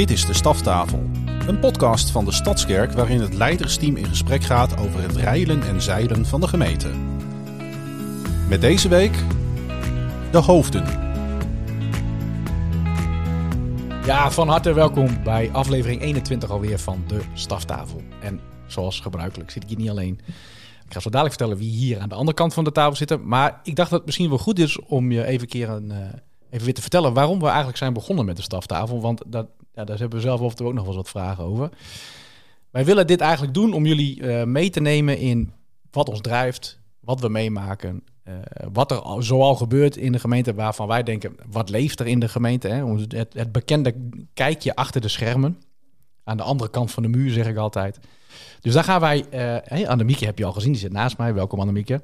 Dit is de Staftafel, een podcast van de Stadskerk waarin het leidersteam in gesprek gaat over het reilen en zeilen van de gemeente. Met deze week de hoofden. Ja, van harte welkom bij aflevering 21 alweer van de Staftafel. En zoals gebruikelijk zit ik hier niet alleen. Ik ga zo dadelijk vertellen wie hier aan de andere kant van de tafel zitten. Maar ik dacht dat het misschien wel goed is om je even, keer een, uh, even weer te vertellen waarom we eigenlijk zijn begonnen met de staftafel. Want dat, ja, daar hebben we zelf of ook nog wel eens wat vragen over. Wij willen dit eigenlijk doen om jullie uh, mee te nemen in wat ons drijft, wat we meemaken, uh, wat er al, zoal gebeurt in de gemeente waarvan wij denken, wat leeft er in de gemeente? Hè? Het, het bekende kijkje achter de schermen. Aan de andere kant van de muur, zeg ik altijd. Dus daar gaan wij... Uh, hey, Annemieke heb je al gezien, die zit naast mij. Welkom Annemieke.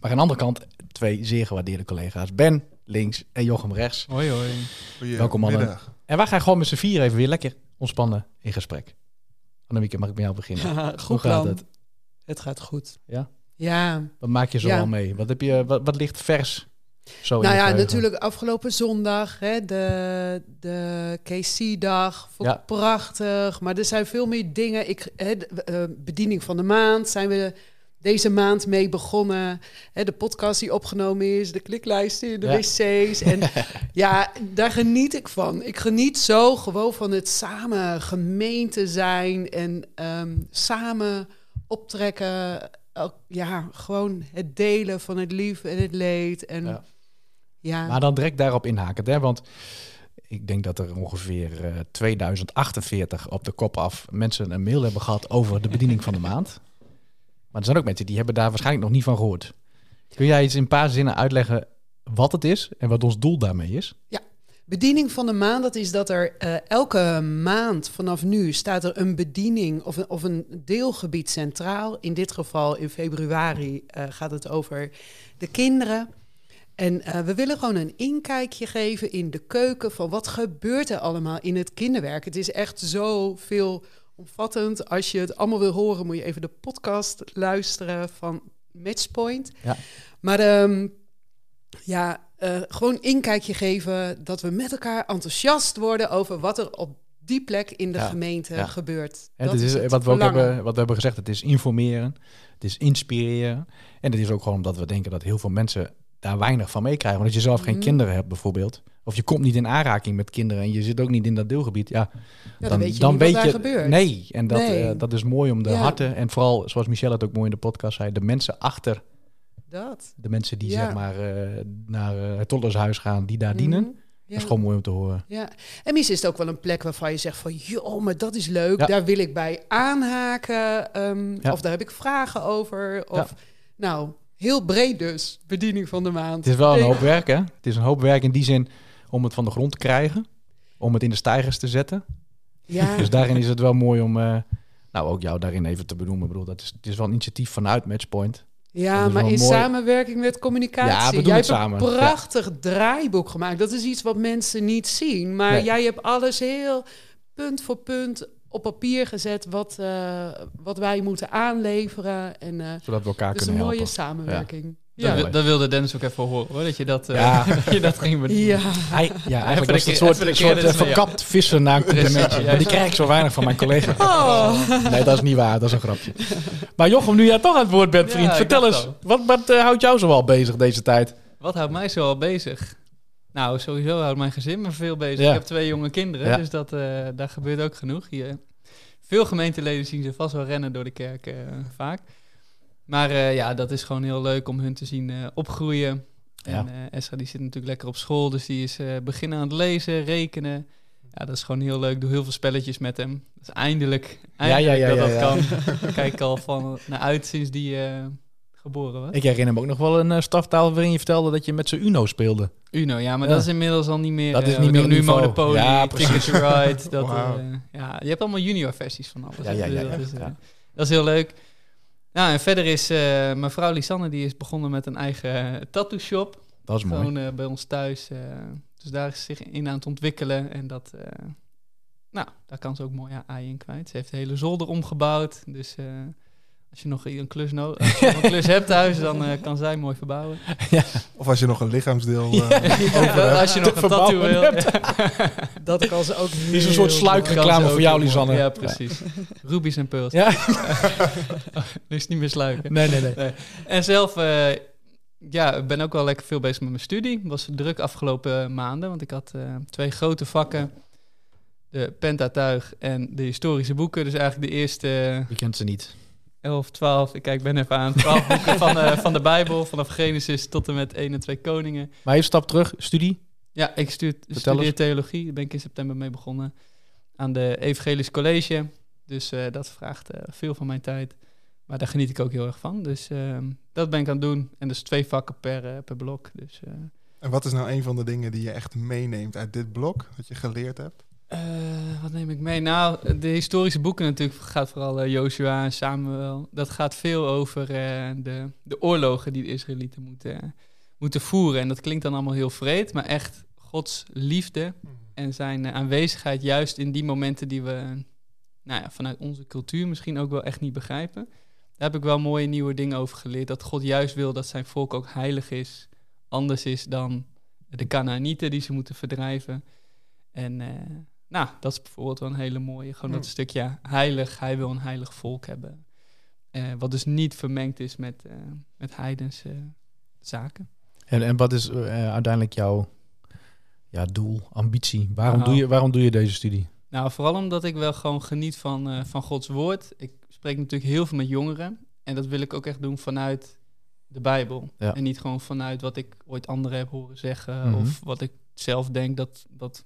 Maar aan de andere kant twee zeer gewaardeerde collega's. Ben links en Jochem rechts. Hoi hoi. Goeie Welkom mannen. middag. En wij gaan gewoon met z'n vier even weer lekker ontspannen in gesprek. Annemieke, mag ik bij jou beginnen? goed Hoe gaat plan. het? Het gaat goed. Ja? Ja. Wat maak je zo Ja. al mee? Wat, heb je, wat, wat ligt vers? Zo in nou ja, geheugen? natuurlijk afgelopen zondag, hè, de, de KC-dag. Vond ik Ja. prachtig. Maar er zijn veel meer dingen. Ik, hè, de, eh, bediening van de maand zijn we deze maand mee begonnen. Hè, de podcast die opgenomen is, de kliklijsten in de Ja. wc's. En ja, daar geniet ik van. Ik geniet zo gewoon van het samen gemeente zijn en ehm, samen optrekken. Ja, gewoon het delen van het lief en het leed. En Ja. ja, Maar dan direct daarop inhakend, hè? want ik denk dat er ongeveer eh, 2048 op de kop af mensen een mail hebben gehad over de bediening van de maand. Maar er zijn ook mensen die hebben daar waarschijnlijk nog niet van gehoord. Kun jij iets in een paar zinnen uitleggen wat het is en wat ons doel daarmee is? Bediening van de maand, dat is dat er eh, elke maand vanaf nu staat er een bediening of een, of een deelgebied centraal. In dit geval in februari eh, gaat het over de kinderen. En eh, we willen gewoon een inkijkje geven in de keuken van wat gebeurt er allemaal in het kinderwerk. Het is echt zo veel omvattend. Als je het allemaal wil horen, moet je even de podcast luisteren van Matchpoint. Ja. Maar ehm, ja, eh, gewoon inkijkje geven dat we met elkaar enthousiast worden over wat er op die plek in de Ja, gemeente ja. gebeurt. Dat het is, het wat, we ook hebben, wat we hebben gezegd, het is informeren, het is inspireren. En het is ook gewoon omdat we denken dat heel veel mensen daar weinig van meekrijgen. Als je zelf geen Mhm. kinderen hebt bijvoorbeeld, of je komt niet in aanraking met kinderen en je zit ook niet in dat deelgebied, ja, Ja, dan, weet je niet wat daar gebeurt. Nee, en dat, Nee. eh, dat is mooi om de Ja. harten en vooral, zoals Michelle het ook mooi in de podcast zei, de mensen achter, Dat. de mensen die Ja. zeg maar eh, naar eh, het tollershuis gaan, die daar dienen. Mhm. Ja. Dat is gewoon mooi om te horen. Ja, en misschien is het ook wel een plek waarvan je zegt van... joh, maar dat is leuk, Ja. daar wil ik bij aanhaken. ehm, Ja. Of daar heb ik vragen over. Of, Ja. Nou, heel breed dus, bediening van de maand. Het is wel een hoop werk, hè? Het is een hoop werk in die zin om het van de grond te krijgen, om het in de stijgers te zetten. Ja, Dus daarin is het wel mooi om, eh, nou ook jou daarin even te benoemen. Ik bedoel, dat is, het is wel een initiatief vanuit Matchpoint. Ja maar in mooi. samenwerking met communicatie. Ja, we doen jij het hebt samen. een prachtig draaiboek gemaakt. Dat is iets wat mensen niet zien. Maar Nee. jij hebt alles heel punt voor punt op papier gezet... wat, eh, wat wij moeten aanleveren. En, eh Zodat we elkaar dus kunnen een mooie samenwerking. Ja. Dat, dat wilde Dennis ook even horen, hoor. Dat je dat, eh, Ja. dat, je dat ging doen. Ja. Hij, ja, eigenlijk was het een soort, een soort verkapt vissen naar een complimentje. Maar die krijg ik zo weinig van mijn collega. Oh. Nee, dat is niet waar. Dat is een grapje. Maar Jochem, nu jij toch aan het woord bent, vriend. vertel eens. Wat, wat eh, houdt jou zoal bezig deze tijd? Wat houdt mij zo al bezig? Nou, sowieso houdt mijn gezin me veel bezig. Ja. Ik heb twee jonge kinderen, Ja. dus dat, eh, daar gebeurt ook genoeg. Hier, veel gemeenteleden zien ze vast wel rennen door de kerk eh, vaak. Maar eh, ja, dat is gewoon heel leuk om hun te zien opgroeien. Ja. En Esra die zit natuurlijk lekker op school, dus die is beginnen aan het lezen, rekenen. Ja, dat is gewoon heel leuk. Ik doe heel veel spelletjes met hem. Dat is eindelijk, eindelijk ja, ja, dat ja, dat ja. kan. Daar kijk ik al van naar uit sinds die geboren was. Ik herinner me ook nog wel een uh, staftaal waarin je vertelde dat je met z'n Uno speelde. Uno, ja, maar Ja. dat is inmiddels al niet meer. Dat is eh, niet meer nu. Monopoly, Ja, Ticket to Ride. Dat, eh, ja, je hebt allemaal junior versies van alles. Ja, ja, ja, Dus dat, is, eh, ja. dat is heel leuk. Nou, en verder is eh, mijn vrouw Lisanne, die is begonnen met een eigen eh, tattoo shop. Dat is mooi. Gewoon eh, bij ons thuis. eh, dus daar is ze zich in aan het ontwikkelen. En dat, eh, nou, daar kan ze ook mooi ei in kwijt. Ze heeft de hele zolder omgebouwd. Dus eh, Als je nog een klus, nodig, als je nog een klus hebt thuis, dan eh, kan zij mooi verbouwen. Of als je nog een lichaamsdeel eh, Ja, als je nog een tattoo wil. Oh, Dat kan ze ook Die is een soort sluikreclame voor jou. Lisanne. Ja, precies. Rubies en pearls. Ja? Nu is het niet meer sluiken. Nee, nee, nee. En zelf, eh, ja, ik ben ook wel lekker veel bezig met mijn studie. was druk afgelopen maanden, want ik had eh, twee grote vakken. De Pentatuig en de historische boeken. Dus eigenlijk de eerste Wie kent ze niet? 11, 12, ik kijk, ben even aan, 12 boeken van, eh, van de Bijbel. Vanaf Genesis tot en met 1 en 2 Koningen. Maar even stap terug, studie. Ja, ik studeer eens. theologie. Daar ben ik in september mee begonnen. Aan de Evangelisch College. Dus eh, dat vraagt eh, veel van mijn tijd. Maar daar geniet ik ook heel erg van. Dus ehm, dat ben ik aan het doen. En dus twee vakken per, per blok. Dus, eh, En wat is nou een van de dingen die je echt meeneemt uit dit blok, dat je geleerd hebt? Eh, wat neem ik mee? Nou, de historische boeken natuurlijk gaat vooral eh, Joshua en Samuel. Dat gaat veel over eh, de, de oorlogen die de Israëlieten moeten, moeten voeren. En dat klinkt dan allemaal heel vreed. Maar echt Gods liefde en zijn aanwezigheid juist in die momenten die we nou ja, vanuit onze cultuur misschien ook wel echt niet begrijpen. Daar heb ik wel mooie nieuwe dingen over geleerd. Dat God juist wil dat zijn volk ook heilig is. Anders is dan de Canaanieten die ze moeten verdrijven. En nou, dat is bijvoorbeeld wel een hele mooie. Gewoon dat stukje heilig. Hij wil een heilig volk hebben. Eh, wat dus niet vermengd is met, eh met heidense zaken. En, en wat is eh, uiteindelijk jouw ja, doel, ambitie? Waarom, Nou. doe je, waarom doe je deze studie? Nou, vooral omdat ik wel gewoon geniet van, eh, van Gods woord. Ik spreek natuurlijk heel veel met jongeren. En dat wil ik ook echt doen vanuit de Bijbel. Ja. En niet gewoon vanuit wat ik ooit anderen heb horen zeggen. Mhm. Of wat ik zelf denk dat, dat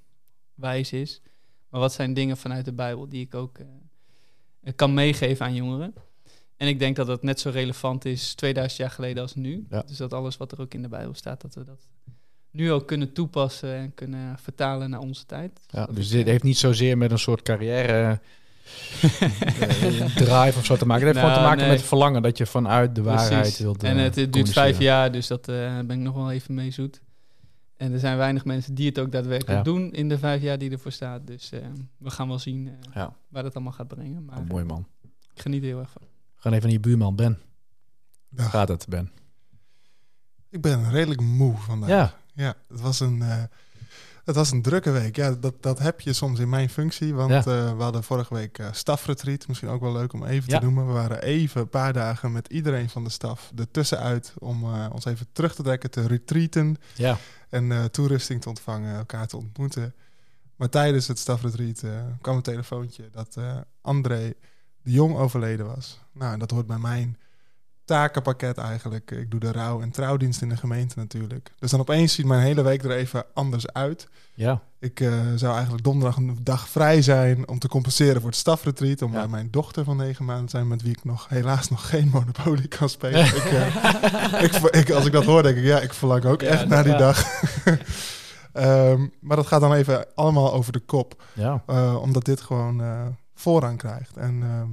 wijs is. Maar wat zijn dingen vanuit de Bijbel die ik ook eh, kan meegeven aan jongeren. En ik denk dat dat net zo relevant is 2000 jaar geleden als nu. Ja. Dus dat alles wat er ook in de Bijbel staat, dat we dat nu ook kunnen toepassen en kunnen vertalen naar onze tijd. Ja, dus dit eh, heeft niet zozeer met een soort carrière eh, drive of zo te maken. Het heeft Nou, gewoon te maken nee. met het verlangen dat je vanuit de waarheid Precies. wilt En het, duurt vijf jaar, dus dat ben ik nog wel even mee zoet. En er zijn weinig mensen die het ook daadwerkelijk Ja. doen in de vijf jaar die ervoor staat. Dus eh, we gaan wel zien eh, Ja. waar dat allemaal gaat brengen. Maar Oh, mooi man. ik geniet er heel erg van. We gaan even naar je buurman Ben. Dag. Gaat het, Ben? Ik ben redelijk moe vandaag. Ja. Ja, het was een, eh, het was een drukke week. Ja, dat, dat heb je soms in mijn functie. Want Ja. eh, we hadden vorige week eh stafretreat. Misschien ook wel leuk om even Ja. te noemen. We waren even een paar dagen met iedereen van de staf ertussenuit. Om eh, ons even terug te trekken, te retreaten. Ja. En eh, toerusting te ontvangen, elkaar te ontmoeten. Maar tijdens het stafretreat eh, kwam een telefoontje dat eh, André de Jong overleden was. Nou, en dat hoort bij mijn takenpakket eigenlijk. Ik doe de rouw- en trouwdienst in de gemeente natuurlijk. Dus dan opeens ziet mijn hele week er even anders uit. Ja. Ik eh, zou eigenlijk donderdag een dag vrij zijn om te compenseren voor het stafretreat. Om Ja. bij mijn dochter van negen maanden te zijn, met wie ik nog helaas nog geen Monopoly kan spelen. ik, eh, ik, ik, als ik dat hoor, denk ik, ja, ik verlang ook Ja, echt naar die ja. dag. Ehm, maar dat gaat dan even allemaal over de kop. Ja. eh, omdat dit gewoon voorrang krijgt. En ehm,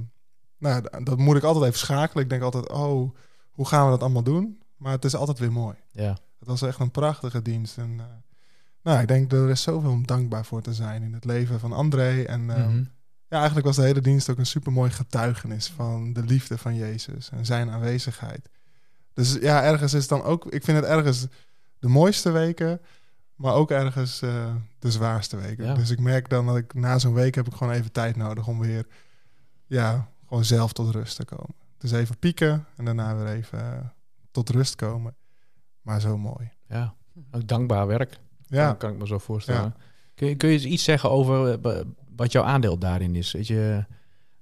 nou, dat moet ik altijd even schakelen. Ik denk altijd, oh, hoe gaan we dat allemaal doen? Maar het is altijd weer mooi. Ja. Het was echt een prachtige dienst. En, eh, nou, ik denk er is zoveel om dankbaar voor te zijn in het leven van André. En ehm, Mhm. ja, eigenlijk was de hele dienst ook een supermooi getuigenis van de liefde van Jezus en zijn aanwezigheid. Dus ja, ergens is dan ook, ik vind het ergens de mooiste weken, maar ook ergens eh, de zwaarste weken. Ja. Dus ik merk dan dat ik na zo'n week heb ik gewoon even tijd nodig om weer, ja, gewoon zelf tot rust te komen. Dus even pieken en daarna weer even eh, tot rust komen. Maar zo mooi. Ja. Ook dankbaar werk. Ja. Dat kan ik me zo voorstellen. Kun, je, kun je eens iets zeggen over eh, wat jouw aandeel daarin is? Weet je,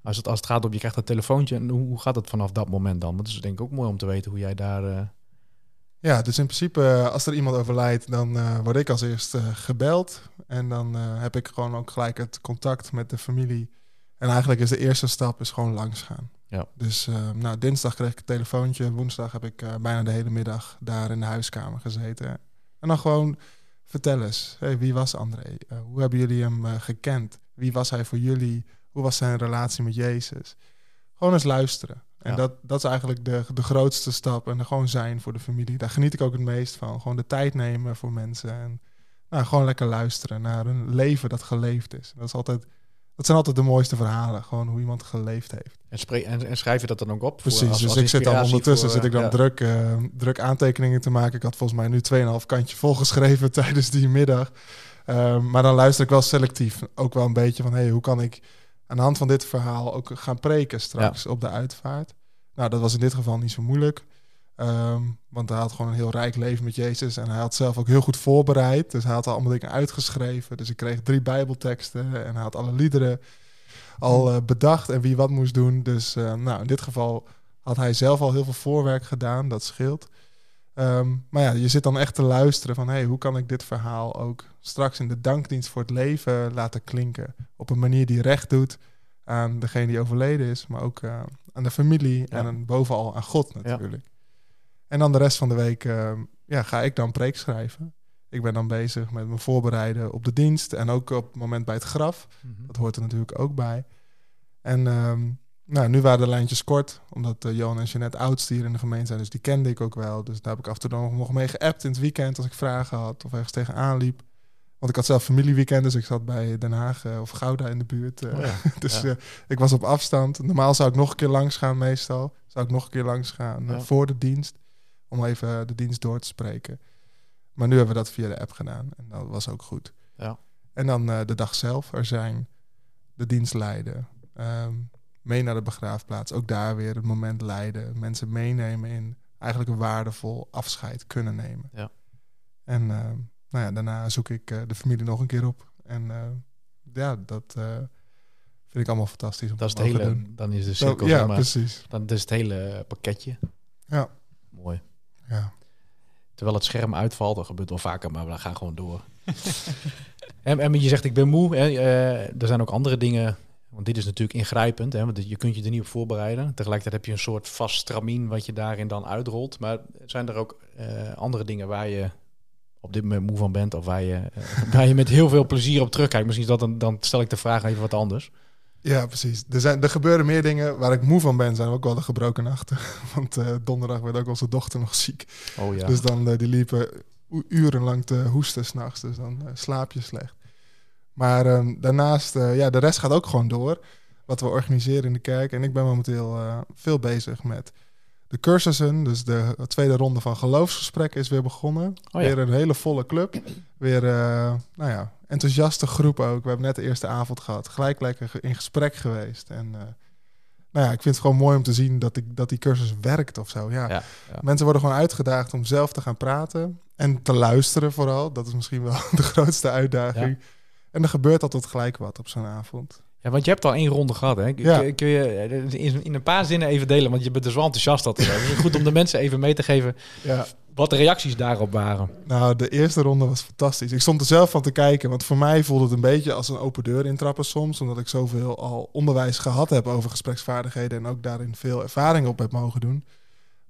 als het, als het gaat om je krijgt dat telefoontje, en hoe, gaat het vanaf dat moment dan? Want het is denk ik ook mooi om te weten hoe jij daar... eh, Ja, dus in principe, als er iemand overlijdt, dan word ik als eerst gebeld. En dan heb ik gewoon ook gelijk het contact met de familie. En eigenlijk is de eerste stap is gewoon langs gaan. Ja. Dus eh, nou, dinsdag kreeg ik een telefoontje. Woensdag heb ik eh, bijna de hele middag daar in de huiskamer gezeten. En dan gewoon, vertel eens, hey, wie was André? Eh, hoe hebben jullie hem gekend? Wie was hij voor jullie? Hoe was zijn relatie met Jezus? Gewoon eens luisteren. En Ja. dat, dat is eigenlijk de, de grootste stap. En gewoon zijn voor de familie. Daar geniet ik ook het meest van. Gewoon de tijd nemen voor mensen. En nou, gewoon lekker luisteren naar een leven dat geleefd is. Dat is altijd dat zijn altijd de mooiste verhalen. Gewoon hoe iemand geleefd heeft. En, en, en schrijf je dat dan ook op? voor- Precies, als- dus als ik zit dan ondertussen voor, zit ik dan ja. druk, eh, druk aantekeningen te maken. Ik had volgens mij nu 2,5 kantje volgeschreven tijdens die middag. Ehm, maar dan luister ik wel selectief. Ook wel een beetje van, hey, hoe kan ik aan de hand van dit verhaal ook gaan preken straks op de uitvaart? Nou, dat was in dit geval niet zo moeilijk. Ehm, want hij had gewoon een heel rijk leven met Jezus. En hij had zelf ook heel goed voorbereid. Dus hij had allemaal dingen uitgeschreven. Dus ik kreeg drie bijbelteksten. En hij had alle liederen al eh, bedacht en wie wat moest doen. Dus eh, nou, in dit geval had hij zelf al heel veel voorwerk gedaan. Dat scheelt. Ehm, maar ja, je zit dan echt te luisteren van... hey, hoe kan ik dit verhaal ook straks in de dankdienst voor het leven laten klinken? Op een manier die recht doet aan degene die overleden is... maar ook eh, aan de familie Ja. en bovenal aan God natuurlijk. En dan de rest van de week ehm, ja, ga ik dan preek schrijven. Ik ben dan bezig met me voorbereiden op de dienst... en ook op het moment bij het graf. Mhm. Dat hoort er natuurlijk ook bij. En ehm, nou, nu waren de lijntjes kort, omdat eh, Johan en Jeanette oudste hier in de gemeente zijn. Dus die kende ik ook wel. Dus daar heb ik af en toe nog, nog mee geappt in het weekend als ik vragen had of ergens tegenaan liep. Want ik had zelf familieweekend, dus ik zat bij Den Haag eh, of Gouda in de buurt. eh. Oh ja. dus Ja. ik was op afstand. Normaal zou ik nog een keer langs gaan meestal. Zou ik nog een keer langs gaan Ja. voor de dienst. Om even de dienst door te spreken. Maar nu hebben we dat via de app gedaan. En dat was ook goed. Ja. En dan eh, de dag zelf er zijn. De dienst leiden. ehm, mee naar de begraafplaats. Ook daar weer het moment leiden. Mensen meenemen in eigenlijk een waardevol afscheid kunnen nemen. Ja. En ehm, nou ja, daarna zoek ik eh, de familie nog een keer op. En eh, ja, dat vind ik allemaal fantastisch om Dat is te het hele, doen. dan is de cirkel, ja, maar. precies. Dan is het hele pakketje. Ja. Mooi. Ja. Terwijl het scherm uitvalt, dat gebeurt wel vaker, maar we gaan gewoon door. en, en je zegt, ik ben moe. Hè, eh, er zijn ook andere dingen, want dit is natuurlijk ingrijpend. Hè, want je kunt je er niet op voorbereiden. Tegelijkertijd heb je een soort vast stramien wat je daarin dan uitrolt. Maar zijn er ook eh, andere dingen waar je op dit moment moe van bent... of waar je, eh, waar je met heel veel plezier op terugkijkt? Misschien is dat dan, dan stel ik de vraag even wat anders. Ja, precies. Er, zijn, er gebeuren meer dingen waar ik moe van ben. Zijn ook wel de gebroken nachten. Want eh, donderdag werd ook onze dochter nog ziek. Oh ja. Dus dan eh, die liepen urenlang te hoesten s'nachts. Dus dan eh, slaap je slecht. Maar ehm, daarnaast, ja, de rest gaat ook gewoon door. Wat we organiseren in de kerk. En ik ben momenteel veel bezig met de cursussen. Dus de tweede ronde van geloofsgesprekken is weer begonnen. Oh ja. Weer een hele volle club. Weer, eh, nou ja, enthousiaste groep ook. We hebben net de eerste avond gehad. Gelijk lekker in gesprek geweest. En eh, nou ja, ik vind het gewoon mooi om te zien dat, ik, dat die cursus werkt of zo. Ja. Mensen worden gewoon uitgedaagd om zelf te gaan praten. En te luisteren vooral. Dat is misschien wel de grootste uitdaging. En er gebeurt altijd gelijk wat op zo'n avond. Ja, want je hebt al één ronde gehad, hè? Kun, Ja. kun je eh, in, in een paar zinnen even delen? Want je bent er zo enthousiast dat het is goed om de mensen even mee te geven Ja. wat de reacties daarop waren. Nou, de eerste ronde was fantastisch. Ik stond er zelf van te kijken, want voor mij voelde het een beetje als een open deur intrappen soms. Omdat ik zoveel al onderwijs gehad heb over gespreksvaardigheden en ook daarin veel ervaring op heb mogen doen.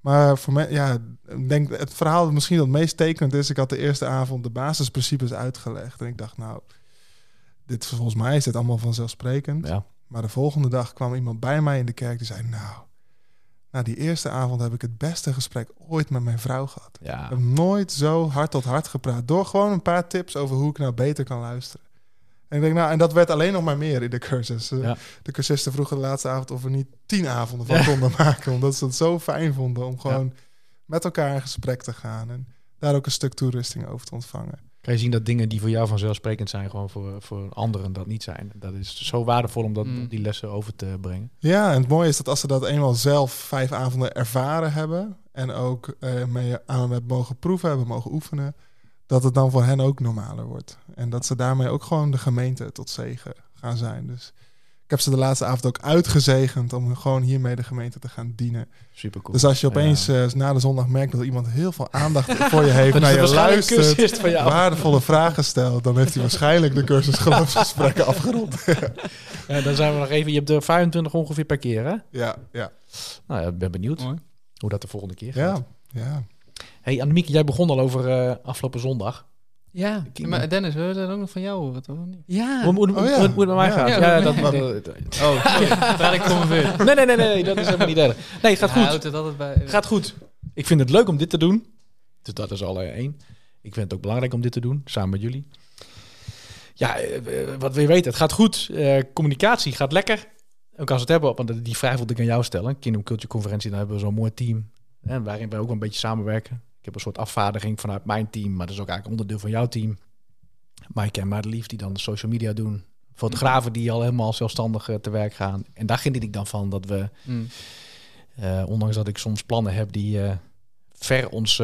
Maar voor mij, ja, ik denk het verhaal dat misschien het meest tekenend is. Ik had de eerste avond de basisprincipes uitgelegd. En ik dacht, nou, dit volgens mij is dit allemaal vanzelfsprekend. Ja. Maar de volgende dag kwam iemand bij mij in de kerk die zei, nou, na die eerste avond heb ik het beste gesprek ooit met mijn vrouw gehad. Ja. Ik heb nooit zo hard tot hart gepraat. Door gewoon een paar tips over hoe ik nou beter kan luisteren. En ik denk, nou, en dat werd alleen nog maar meer in de cursus. Eh, Ja. De cursisten vroegen de laatste avond of we niet tien avonden van konden maken. Omdat ze het zo fijn vonden om gewoon met elkaar in gesprek te gaan. En daar ook een stuk toerusting over te ontvangen. Kan je zien dat dingen die voor jou vanzelfsprekend zijn, gewoon voor, voor anderen dat niet zijn. Dat is zo waardevol om dat, Mm. die lessen over te brengen. Ja, en het mooie is dat als ze dat eenmaal zelf vijf avonden ervaren hebben... en ook eh, mee aan hebben mogen proeven, hebben mogen oefenen... dat het dan voor hen ook normaler wordt. En dat ze daarmee ook gewoon de gemeente tot zegen gaan zijn. Dus ik heb ze de laatste avond ook uitgezegend... om gewoon hiermee de gemeente te gaan dienen. Super cool. Dus als je opeens Ja. eh, na de zondag merkt dat iemand heel veel aandacht voor je heeft... Naar je luistert, van jou. waardevolle vragen stelt... dan heeft hij waarschijnlijk de cursus geloofsgesprekken afgerond. Ja, dan zijn we nog even. Je hebt er 25 ongeveer per keer, hè? ja, ja, Nou ja, ik ben benieuwd Mooi. hoe dat de volgende keer gaat. ja, ja. Hey Annemieke, jij begon al over eh, afgelopen zondag. Ja. Maar Dennis, we willen dat ook nog van jou horen, toch? Ja. Hoe, hoe, hoe, Oh ja. hoe het bij mij Ja. gaat? Ja, Ja, dat- Oh, sorry. Ik kom weer. nee, nee, nee, nee, dat is helemaal niet erg. Nee, het gaat goed. houdt het altijd bij. Gaat goed. Ik vind het leuk om dit te doen. Dus dat is al eh, één. Ik vind het ook belangrijk om dit te doen, samen met jullie. Ja, eh, eh, wat wil je weten? Het gaat goed. Eh, communicatie gaat lekker. Ook als we het hebben, want die vraag wilde ik aan jou stellen. Kingdom Culture Conferentie, dan hebben we zo'n mooi team. Hè, waarin we ook wel een beetje samenwerken. Ik heb een soort afvaardiging vanuit mijn team, maar dat is ook eigenlijk onderdeel van jouw team. Mike en Madelief die dan de social media doen. Fotografen die al helemaal zelfstandig eh, te werk gaan. En daar geniet ik dan van dat we, Mm. eh, ondanks dat ik soms plannen heb die eh, ver ons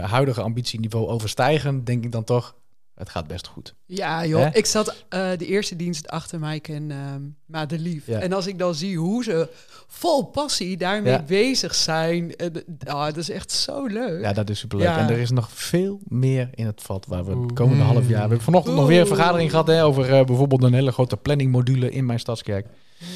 huidige ambitieniveau overstijgen, denk ik dan toch, het gaat best goed. Ja, joh. Hè? Ik zat eh, de eerste dienst achter Mike en ehm Madelief. Ja. En als ik dan zie hoe ze vol passie daarmee Ja. bezig zijn. En, ah, dat is echt zo leuk. Ja, dat is superleuk. Ja. En er is nog veel meer in het vat waar we het Oeh. komende half jaar... We hebben vanochtend nog weer een vergadering gehad hè, over eh, bijvoorbeeld een hele grote planningmodule in mijn stadskerk.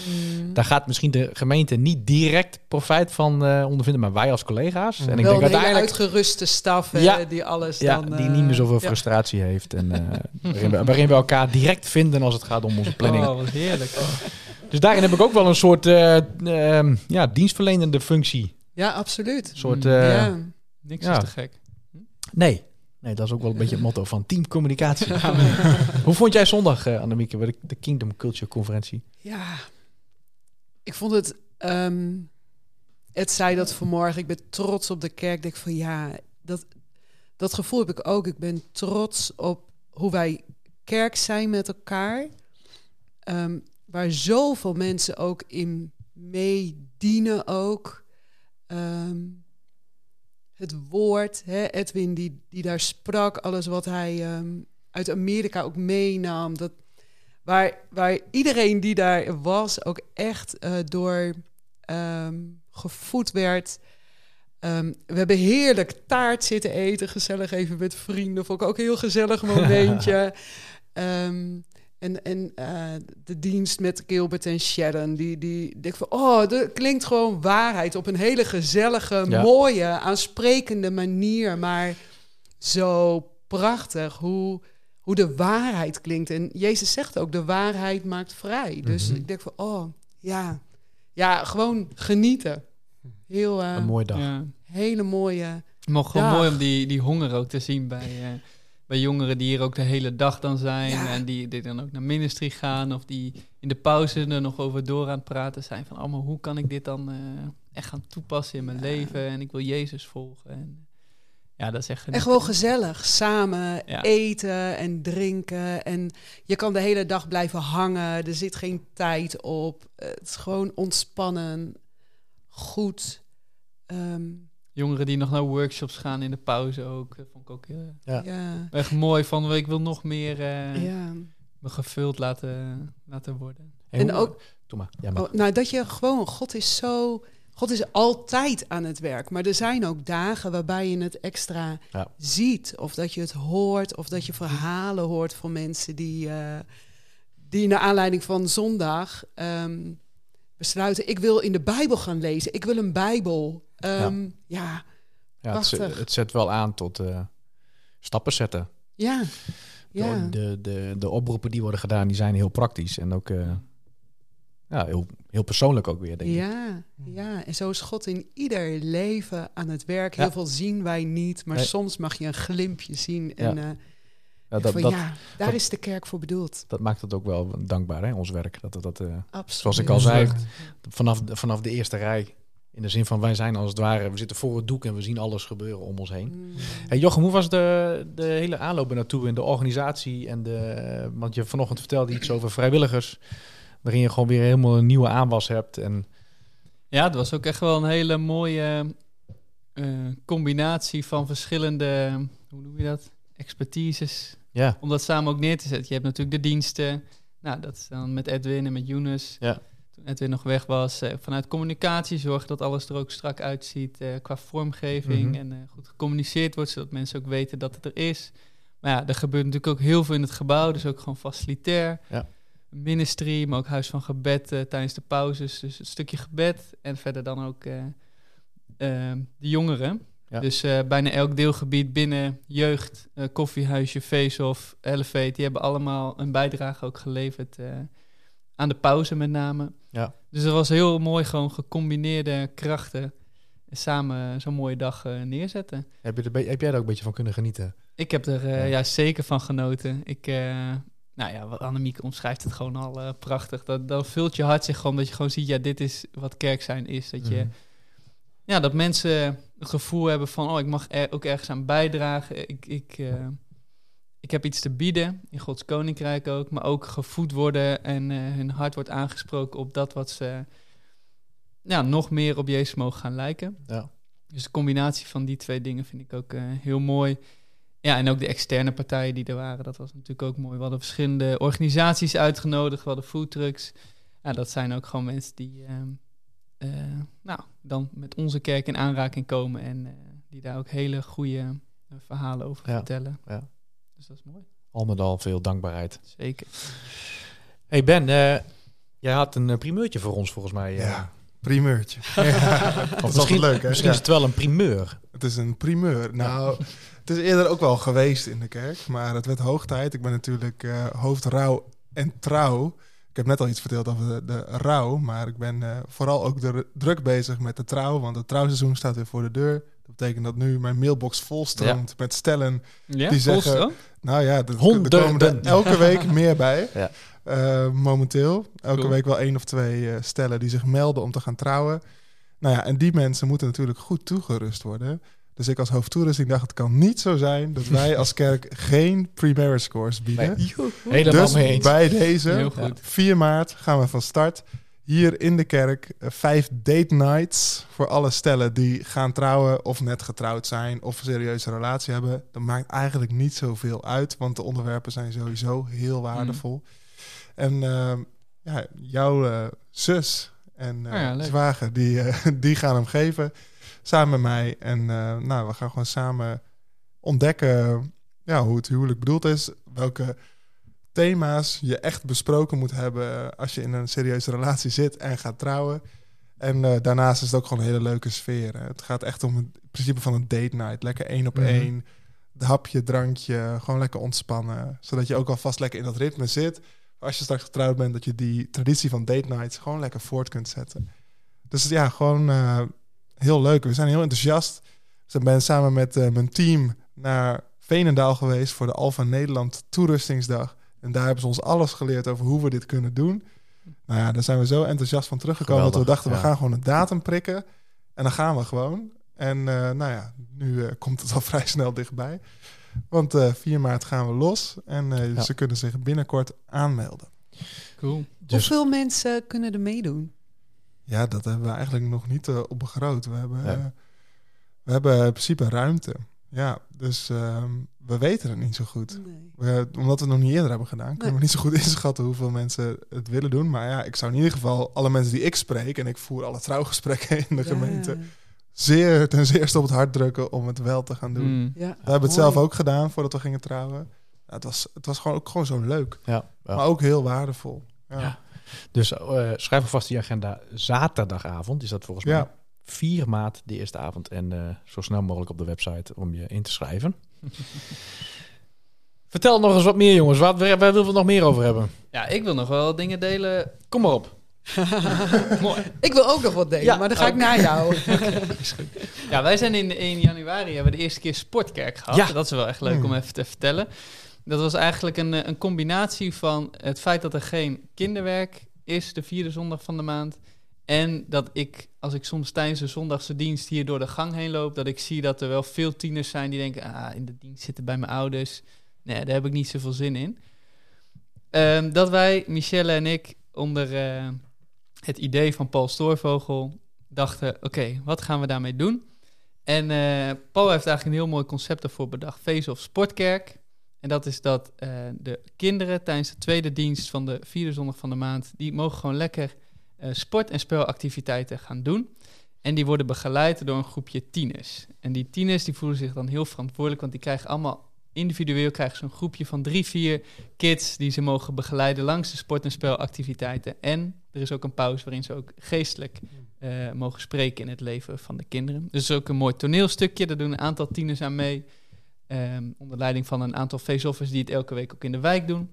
Mm. Daar gaat misschien de gemeente niet direct profijt van eh, ondervinden, maar wij als collega's. En ik Wel denk uiteindelijk uitgeruste staf Ja. die alles ja, dan... die eh, niet meer zoveel ja. frustratie heeft. En eh, waarin, we, waarin we elkaar direct vinden als het gaat om onze planning. Oh, wat heerlijk. Dus daarin heb ik ook wel een soort eh, ehm, ja, dienstverlenende functie. Ja, absoluut. Een soort, Mm. eh, ja. Niks Ja. is te gek. Nee. Nee, dat is ook wel een beetje het motto van teamcommunicatie. Hoe vond jij zondag, eh Annemieke, bij de Kingdom Culture Conferentie? Ja, ik vond het. ehm het zei dat vanmorgen. Ik ben trots op de kerk. Ik denk van ja, dat, dat gevoel heb ik ook. Ik ben trots op hoe wij kerk zijn met elkaar. Ehm, waar zoveel mensen ook in meedienen ook. Ehm, het woord, hè, Edwin die, die daar sprak, alles wat hij uit Amerika ook meenam. Dat, waar, waar iedereen die daar was ook echt eh, door ehm, gevoed werd. Ehm, we hebben heerlijk taart zitten eten, gezellig even met vrienden. Vond ik ook een heel gezellig momentje. Ehm, en en eh, de dienst met Gilbert en Sharon, die, die denk van, oh, dat klinkt gewoon waarheid op een hele gezellige, Ja. mooie, aansprekende manier, maar zo prachtig hoe, hoe de waarheid klinkt. En Jezus zegt ook, de waarheid maakt vrij. Dus Mhm. ik denk van, oh, ja, ja, gewoon genieten. Heel, eh, Een mooie dag. Ja. hele mooie. Maar gewoon Dag. mooi om die, die honger ook te zien bij, eh, bij jongeren die hier ook de hele dag dan zijn. Ja. En die, die dan ook naar ministry gaan. Of die in de pauze er nog over door aan het praten zijn. Van allemaal, hoe kan ik dit dan eh, echt gaan toepassen in mijn Ja. leven? En ik wil Jezus volgen. En, ja, dat is echt En gewoon gezellig, samen Ja. eten en drinken. En je kan de hele dag blijven hangen. Er zit geen tijd op. Het is gewoon ontspannen, goed. Ehm, Jongeren die nog naar workshops gaan in de pauze ook. Dat vond ik ook heel, Ja. ja, echt mooi. Van, ik wil nog meer eh, ja. me gevuld laten, laten worden. Hey, En ook- Doe maar. Ja, maar. Oh, nou, dat je gewoon, God is zo. God is altijd aan het werk. Maar er zijn ook dagen waarbij je het extra Ja. ziet. Of dat je het hoort. Of dat je verhalen hoort van mensen die, eh, die naar aanleiding van zondag ehm, besluiten. Ik wil in de Bijbel gaan lezen. Ik wil een Bijbel. Ehm, ja. ja, het, zet- prachtig. het zet wel aan tot eh, stappen zetten. ja, ja. De, de, de, de oproepen die worden gedaan, die zijn heel praktisch. En ook eh, ja, heel, heel persoonlijk ook weer, denk ik. Ja, ja, en zo is God in ieder leven aan het werk. Heel Ja. veel zien wij niet, maar Nee. soms mag je een glimpje zien. En Ja. eh, Ja, dat, van, dat, ja, daar dat- is de kerk voor bedoeld. dat maakt het ook wel dankbaar, hè, ons werk. Dat, dat, dat, eh, Absoluut. zoals ik al zei, vanaf, de- vanaf de eerste rij. In de zin van, wij zijn als het ware, we zitten voor het doek en we zien alles gebeuren om ons heen. Mm. Hey Jochem, hoe was de, de hele aanloop er naartoe en de organisatie? En de, want je vanochtend vertelde iets over vrijwilligers, waarin je gewoon weer helemaal een nieuwe aanwas hebt. En Ja, het was ook echt wel een hele mooie eh, combinatie van verschillende, hoe noem je dat, expertises. ja, Om dat samen ook neer te zetten. Je hebt natuurlijk de diensten. Nou, dat is dan met Edwin en met Younes. Ja. Toen Edwin nog weg was. eh, vanuit communicatie zorgen dat alles er ook strak uitziet eh, qua vormgeving. Mhm. En goed gecommuniceerd wordt, zodat mensen ook weten dat het er is. Maar ja, er gebeurt natuurlijk ook heel veel in het gebouw. Dus ook gewoon facilitair. Ja. Ministry, maar ook huis van gebed eh, tijdens de pauzes. Dus het stukje gebed. En verder dan ook eh, eh, de jongeren. Ja. Dus eh, bijna elk deelgebied binnen jeugd, eh, koffiehuisje, face-off, Elevate, die hebben allemaal een bijdrage ook geleverd aan de pauze met name. Ja. Dus dat was heel mooi, gewoon gecombineerde krachten samen zo'n mooie dag neerzetten. heb, je er, heb jij er ook een beetje van kunnen genieten? Ik heb er Ja. ja. zeker van genoten. Ik, nou ja, wat Annemieke omschrijft het gewoon al eh, prachtig. Dat, dan vult je hart zich gewoon dat je gewoon ziet, ja, dit is wat kerk zijn is. Dat je, Mhm. ja, dat mensen het gevoel hebben van, oh, ik mag er ook ergens aan bijdragen. Ik, ik, eh, ik heb iets te bieden, in Gods koninkrijk ook, maar ook gevoed worden en eh, hun hart wordt aangesproken op dat wat ze ja, nog meer op Jezus mogen gaan lijken. Ja. Dus de combinatie van die twee dingen vind ik ook heel mooi. Ja, en ook de externe partijen die er waren, dat was natuurlijk ook mooi. We hadden verschillende organisaties uitgenodigd, we hadden foodtrucks. Ja, dat zijn ook gewoon mensen die ehm, eh, nou, dan met onze kerk in aanraking komen en eh, die daar ook hele goede eh, verhalen over Ja, vertellen. ja. Dus dat is mooi. Al met al veel dankbaarheid. Zeker. Hey Ben, eh, jij had een primeurtje voor ons volgens mij. eh. Ja, primeurtje. Dat is altijd leuk, hè? misschien Ja. is het wel een primeur. Het is een primeur. Nou, het is eerder ook wel geweest in de kerk, maar het werd hoog tijd. Ik ben natuurlijk eh hoofd rouw en trouw. Ik heb net al iets verteld over de, de rouw, maar ik ben eh, vooral ook de, druk bezig met de trouw, want het trouwseizoen staat weer voor de deur. Dat betekent dat nu mijn mailbox volstroomt met stellen. Ja, Die zeggen- Volstroom? Nou ja, Honderden. komen er elke week meer bij. Ja. Eh, momenteel. Elke Cool. week wel één of twee eh, stellen die zich melden om te gaan trouwen. Nou ja, en die mensen moeten natuurlijk goed toegerust worden. Dus ik als hoofdtoerusting dacht, het kan niet zo zijn dat wij als kerk geen pre-marriage course bieden. Helemaal dus mee eens. bij deze, Heel goed. 4 maart gaan we van start. Hier in de kerk eh, vijf date nights voor alle stellen die gaan trouwen of net getrouwd zijn of een serieuze relatie hebben. Dat maakt eigenlijk niet zoveel uit, want de onderwerpen zijn sowieso heel waardevol. En ehm, ja, jouw eh, zus en eh Oh ja, zwager, die, eh, die gaan hem geven samen met mij. En nou, we gaan gewoon samen ontdekken ja, hoe het huwelijk bedoeld is. Welke thema's je echt besproken moet hebben als je in een serieuze relatie zit en gaat trouwen. En daarnaast is het ook gewoon een hele leuke sfeer. hè. Het gaat echt om het principe van een date night. Lekker één op Mhm. één. Hapje, drankje, gewoon lekker ontspannen. Zodat je ook alvast lekker in dat ritme zit. Als je straks getrouwd bent, dat je die traditie van date nights gewoon lekker voort kunt zetten. Dus ja, gewoon eh, heel leuk. We zijn heel enthousiast. Dus ik ben samen met eh, mijn team naar Veenendaal geweest voor de Alfa Nederland Toerustingsdag. En daar hebben ze ons alles geleerd over hoe we dit kunnen doen. Nou ja, daar zijn we zo enthousiast van teruggekomen dat we dachten, we gaan gewoon een datum prikken. En dan gaan we gewoon. En eh, nou ja, nu komt het al vrij snel dichtbij. Want eh 4 maart gaan we los. En eh, Ja. ze kunnen zich binnenkort aanmelden. Cool. Dus- Hoeveel mensen kunnen er meedoen? Ja, dat hebben we eigenlijk nog niet eh, op begroot. We hebben, Ja. we hebben in principe ruimte. Ja, dus ehm, we weten het niet zo goed. Nee. We, omdat we het nog niet eerder hebben gedaan, kunnen Nee. we niet zo goed inschatten hoeveel mensen het willen doen. Maar ja, ik zou in ieder geval alle mensen die ik spreek, en ik voer alle trouwgesprekken in de Ja. gemeente, zeer ten zeerste op het hart drukken om het wel te gaan doen. Mm. Ja. We hebben het zelf ook gedaan voordat we gingen trouwen. Ja, het, was, het was gewoon ook gewoon zo leuk, Ja, ja. maar ook heel waardevol. Ja. Ja. Dus eh, schrijf alvast die agenda. Zaterdagavond is dat volgens mij. Ja. 4 maart de eerste avond. En eh, zo snel mogelijk op de website om je in te schrijven. Vertel nog eens wat meer, jongens. Wat, waar, waar willen we het nog meer over hebben? Ja, ik wil nog wel dingen delen. Kom maar op. Mooi. Ik wil ook nog wat delen, Ja. maar dan ga ik Oh. naar jou. Ja, wij zijn in, in januari hebben we de eerste keer Sportkerk gehad. Ja. Dat is wel echt leuk Hmm. om even te vertellen. Dat was eigenlijk een, eh, een combinatie van het feit dat er geen kinderwerk is, de vierde zondag van de maand. En dat ik, als ik soms tijdens de zondagse dienst hier door de gang heen loop, dat ik zie dat er wel veel tieners zijn die denken, ah, in de dienst zitten bij mijn ouders. Nee, daar heb ik niet zoveel zin in. Ehm, dat wij, Michelle en ik, onder eh, het idee van Paul Stoorvogel dachten, oké, wat gaan we daarmee doen? En eh, Paul heeft eigenlijk een heel mooi concept ervoor bedacht, Face of Sportkerk. En dat is dat eh, de kinderen tijdens de tweede dienst van de vierde zondag van de maand, die mogen gewoon lekker eh, sport- en spelactiviteiten gaan doen. En die worden begeleid door een groepje tieners. En die tieners die voelen zich dan heel verantwoordelijk, want die krijgen allemaal individueel krijgen ze een groepje van drie, vier kids die ze mogen begeleiden langs de sport- en spelactiviteiten. En er is ook een pauze waarin ze ook geestelijk eh, mogen spreken in het leven van de kinderen. Dus is ook een mooi toneelstukje. Daar doen een aantal tieners aan mee. ehm, onder leiding van een aantal face-offers die het elke week ook in de wijk doen.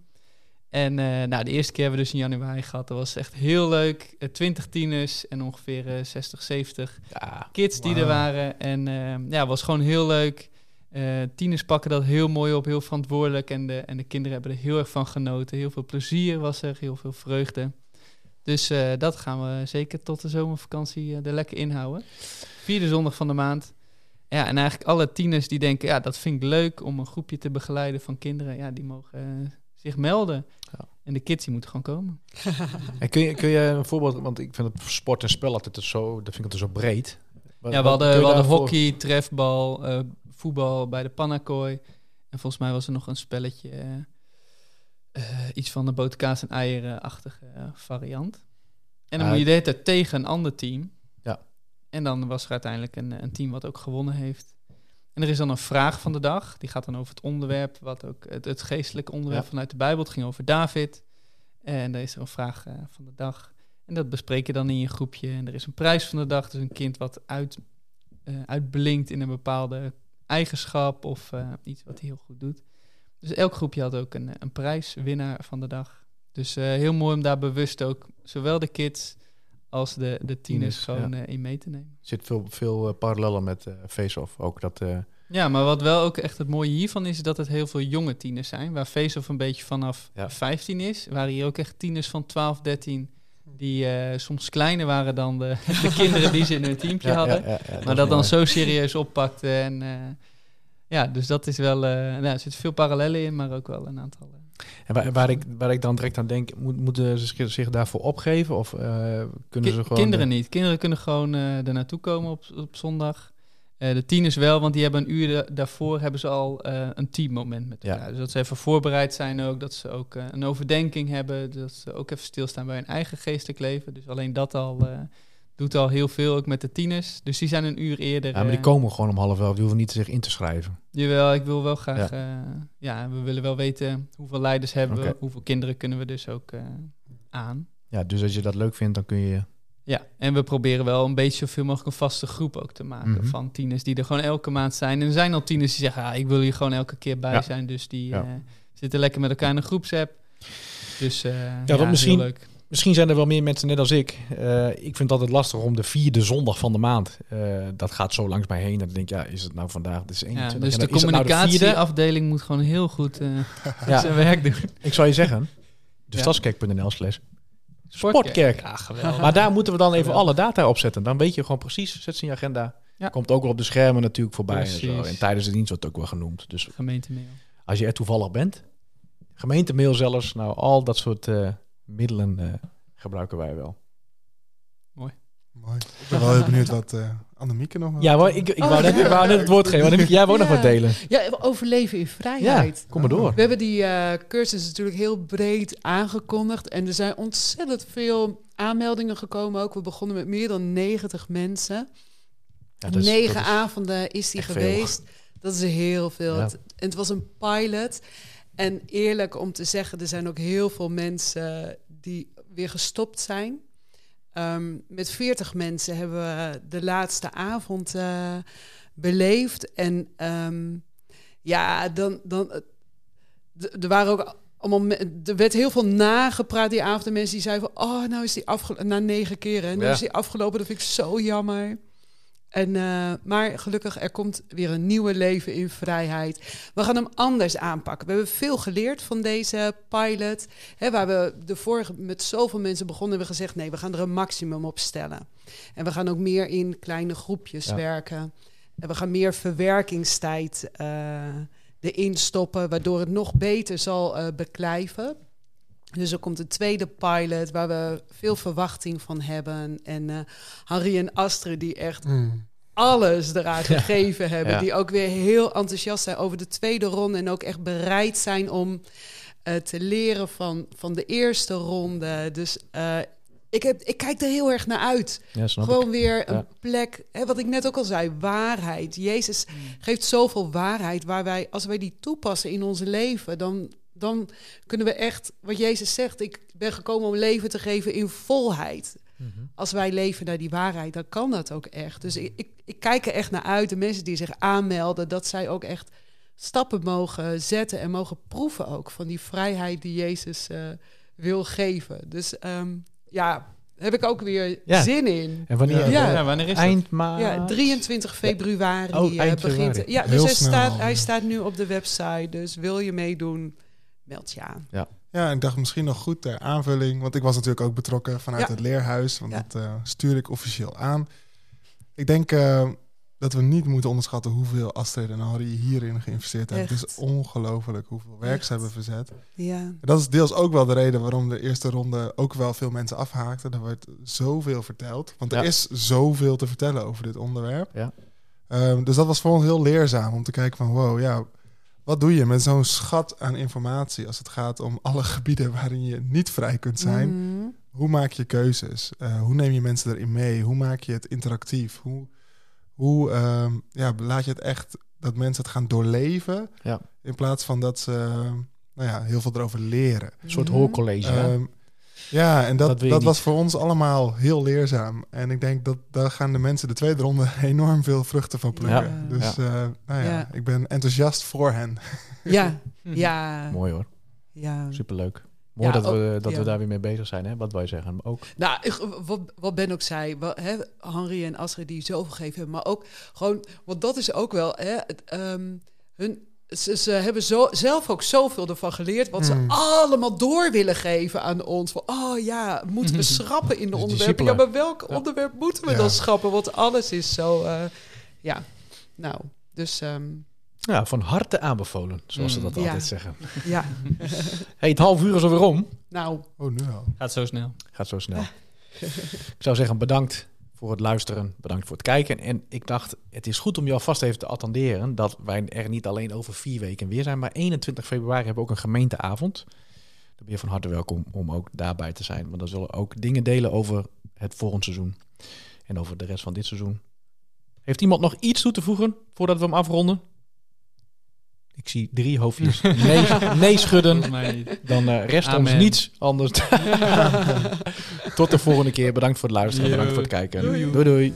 En eh, nou, de eerste keer hebben we dus in januari gehad. Dat was echt heel leuk. Eh, Twintig tieners en ongeveer eh, 60, 70 Ja, kids die er waren. En ehm, ja, was gewoon heel leuk. Eh, tieners pakken dat heel mooi op, heel verantwoordelijk. En de, en de kinderen hebben er heel erg van genoten. Heel veel plezier was er, heel veel vreugde. Dus eh, dat gaan we zeker tot de zomervakantie uh, er lekker inhouden. Vierde zondag van de maand. Ja, en eigenlijk alle tieners die denken, ja, dat vind ik leuk om een groepje te begeleiden van kinderen. Ja, die mogen zich melden. Ja. En de kids die moeten gewoon komen. En kun je, kun je een voorbeeld, want ik vind het sport en spel altijd zo, dat vind ik altijd zo breed. Ja, we hadden, we hadden daarvoor- hockey, trefbal, eh, voetbal bij de Pannakooi. En volgens mij was er nog een spelletje, eh, iets van de boterkaas en eieren-achtige variant. En dan moet je de hele tijd tegen een ander team. Ja. En dan was er uiteindelijk een, een team wat ook gewonnen heeft. En er is dan een vraag van de dag. Die gaat dan over het onderwerp, wat ook het, het geestelijke onderwerp Ja. vanuit de Bijbel. Het ging over David. En daar is er een vraag eh, van de dag. En dat bespreek je dan in je groepje. En er is een prijs van de dag. Dus een kind wat uit, eh, uitblinkt in een bepaalde eigenschap of eh, iets wat hij heel goed doet. Dus elk groepje had ook een, een prijswinnaar van de dag. Dus eh, heel mooi om daar bewust ook zowel de kids als de, de tieners gewoon eh, in mee te nemen. Er zit veel, veel eh, parallellen met eh, Face-Off. Ook dat, eh, Ja, maar wat wel ook echt het mooie hiervan is, dat het heel veel jonge tieners zijn. Waar Face-Off een beetje vanaf Ja. 15 is. Waren hier ook echt tieners van 12, 13. Die eh, soms kleiner waren dan de, de kinderen die ze in hun teampje ja, hadden. ja, ja, ja, maar dat dan zo serieus oppakte. En eh, ja, dus dat is wel. eh nou, er zitten veel parallellen in, maar ook wel een aantal. En waar, waar, ik, waar ik dan direct aan denk, moet, moeten ze zich- daarvoor opgeven? Of kunnen Ki- ze gewoon... Kinderen niet. Kinderen kunnen gewoon er naartoe komen op, op zondag. Eh, de tieners wel, want die hebben een uur da- daarvoor hebben ze al eh, een teammoment met Ja. elkaar. Dus dat ze even voorbereid zijn ook, dat ze ook eh, een overdenking hebben, dat ze ook even stilstaan bij hun eigen geestelijk leven. Dus alleen dat al doet al heel veel, ook met de tieners. Dus die zijn een uur eerder. Ja, maar die komen gewoon om half elf. Die hoeven niet zich in te schrijven. Jawel, ik wil wel graag. Ja. ja, we willen wel weten hoeveel leiders hebben we, hoeveel kinderen kunnen we dus ook aan. Ja, dus als je dat leuk vindt, dan kun je... Ja, en we proberen wel een beetje zoveel mogelijk een vaste groep ook te maken Mhm. van tieners die er gewoon elke maand zijn. En er zijn al tieners die zeggen, ah, ik wil hier gewoon elke keer bij Ja. zijn. Dus die Ja. eh, zitten lekker met elkaar in een groepsapp. Dus eh ja, dat heel misschien- leuk. Misschien zijn er wel meer mensen net als ik. Eh, ik vind het altijd lastig om de vierde zondag van de maand. eh, dat gaat zo langs mij heen. En dan denk ik, ja, is het nou vandaag? Het is Ja, 21. dus En de dan is het nou de communicatieafdeling moet gewoon heel goed eh, Ja, zijn werk doen. ik zou je zeggen, de Ja. Sportkerk. Ja, geweldig. Maar daar moeten we dan even Geweldig. alle data op zetten. Dan weet je gewoon precies, zet ze in je agenda. Ja. Komt ook wel op de schermen natuurlijk voorbij. En, zo. En tijdens de dienst wordt het ook wel genoemd. Dus Gemeentemail. als je er toevallig bent, gemeentemail zelfs, nou al dat soort eh, middelen eh, gebruiken wij wel. Mooi. Ik ben wel heel benieuwd wat eh Annemieke nog... Ja, maar ik, ik, Oh, wou, net, ja. ik wou net het woord geven. Jij wou ook nog Ja. wat delen. Ja, overleven in Ja, vrijheid. kom maar door. We hebben die eh, cursus natuurlijk heel breed aangekondigd. En er zijn ontzettend veel aanmeldingen gekomen ook. We begonnen met meer dan 90 mensen. Ja, Negen is- avonden is die veel. geweest. Dat is heel veel. Ja. En het was een pilot. En eerlijk om te zeggen, er zijn ook heel veel mensen die weer gestopt zijn. Ehm, met 40 mensen hebben we de laatste avond eh, beleefd. En ehm, ja, dan. dan eh, er waren ook allemaal. Er werd heel veel nagepraat die avond. De mensen die zeiden van. Oh, nou is die afgelopen. Na negen keren. En nu Ja. is die afgelopen. Dat vind ik zo jammer. En, eh, maar gelukkig, er komt weer een nieuwe leven in vrijheid. We gaan hem anders aanpakken. We hebben veel geleerd van deze pilot. Hè, waar we de vorige met zoveel mensen begonnen, hebben we gezegd: nee, we gaan er een maximum op stellen. En we gaan ook meer in kleine groepjes Ja. werken. En we gaan meer verwerkingstijd eh, erin stoppen, waardoor het nog beter zal eh, beklijven. Dus er komt een tweede pilot waar we veel verwachting van hebben. En eh Harry en Astrid die echt Mm. alles eraan gegeven hebben. Ja. Die ook weer heel enthousiast zijn over de tweede ronde. En ook echt bereid zijn om eh, te leren van, van de eerste ronde. Dus eh, ik, heb, ik kijk er heel erg naar uit. Ja, snap ik. Gewoon weer een Ja. plek, hè, wat ik net ook al zei, waarheid. Jezus geeft zoveel waarheid waar wij, als wij die toepassen in ons leven, dan, dan kunnen we echt, wat Jezus zegt, ik ben gekomen om leven te geven in volheid. Mhm. Als wij leven naar die waarheid, dan kan dat ook echt. Dus ik, ik, ik kijk er echt naar uit, de mensen die zich aanmelden, dat zij ook echt stappen mogen zetten en mogen proeven ook van die vrijheid die Jezus eh, wil geven. Dus ehm, ja, heb ik ook weer Ja. zin in. En wanneer? Ja. Ja, wanneer is? Eind maart. Ja, 23 februari Oh, eh, eind begint. februari. Ja, dus hij staat, hij staat nu op de website. Dus wil je meedoen, meld je aan. Ja, ik dacht misschien nog goed ter aanvulling, want ik was natuurlijk ook betrokken vanuit Ja. het leerhuis, want Ja. dat eh, stuur ik officieel aan. Ik denk eh, dat we niet moeten onderschatten hoeveel Astrid en Harry hierin geïnvesteerd hebben. Het is ongelooflijk hoeveel werk Echt. ze hebben verzet. Ja. En dat is deels ook wel de reden waarom de eerste ronde ook wel veel mensen afhaakten. Er werd zoveel verteld, want er Ja. is zoveel te vertellen over dit onderwerp. Ja. Ehm, dus dat was voor ons heel leerzaam om te kijken van wow, ja, wat doe je met zo'n schat aan informatie als het gaat om alle gebieden waarin je niet vrij kunt zijn? Mhm. Hoe maak je keuzes? Eh, hoe neem je mensen erin mee? Hoe maak je het interactief? Hoe, hoe ehm, ja, laat je het echt dat mensen het gaan doorleven Ja. in plaats van dat ze nou ja, heel veel erover leren? Een soort hoorcollege. hè? Ja, en Dat dat, was voor ons allemaal heel leerzaam. En ik denk dat daar gaan de mensen de tweede ronde enorm veel vruchten van plukken. Ja. Dus eh, nou ja, Ja. ik ben enthousiast voor hen. Ja, ja, Mooi hoor. ja. Superleuk. Mooi Ja, dat, we, dat ja. we daar weer mee bezig zijn. Hè? Wat wij zeggen. Ook. Nou, ik- wat, wat Ben ook zei, wat, hè, Henri en Astrid die zoveel gegeven hebben, maar ook gewoon, want dat is ook wel, hè, het, ehm, hun, ze, ze hebben zo, zelf ook zoveel ervan geleerd, wat ze Mm. allemaal door willen geven aan ons. Van, oh ja, moeten we schrappen in de Dus onderwerpen? Ja, maar welk Ja. onderwerp moeten we Ja. dan schrappen? Want alles is zo, eh, ja, nou, dus ehm, Ja, van harte aanbevolen. Zoals ze Mm. dat Ja. altijd zeggen. ja, Hey, het half uur is alweer om. nou, Oh, nu al. Gaat zo snel. Gaat zo snel. ik zou zeggen bedankt voor het luisteren. Bedankt voor het kijken. En ik dacht, het is goed om je alvast even te attenderen... dat wij er niet alleen over vier weken weer zijn... maar 21 februari hebben we ook een gemeenteavond. Dan ben je van harte welkom om ook daarbij te zijn. Want dan zullen we ook dingen delen over het volgend seizoen. En over de rest van dit seizoen. Heeft iemand nog iets toe te voegen voordat we hem afronden? Ik zie drie hoofdjes. Nee, nee schudden. Dan eh, rest ons niets anders. Tot de volgende keer. Bedankt voor het luisteren. Yo. Bedankt voor het kijken. Doei. doei. doei. Doei.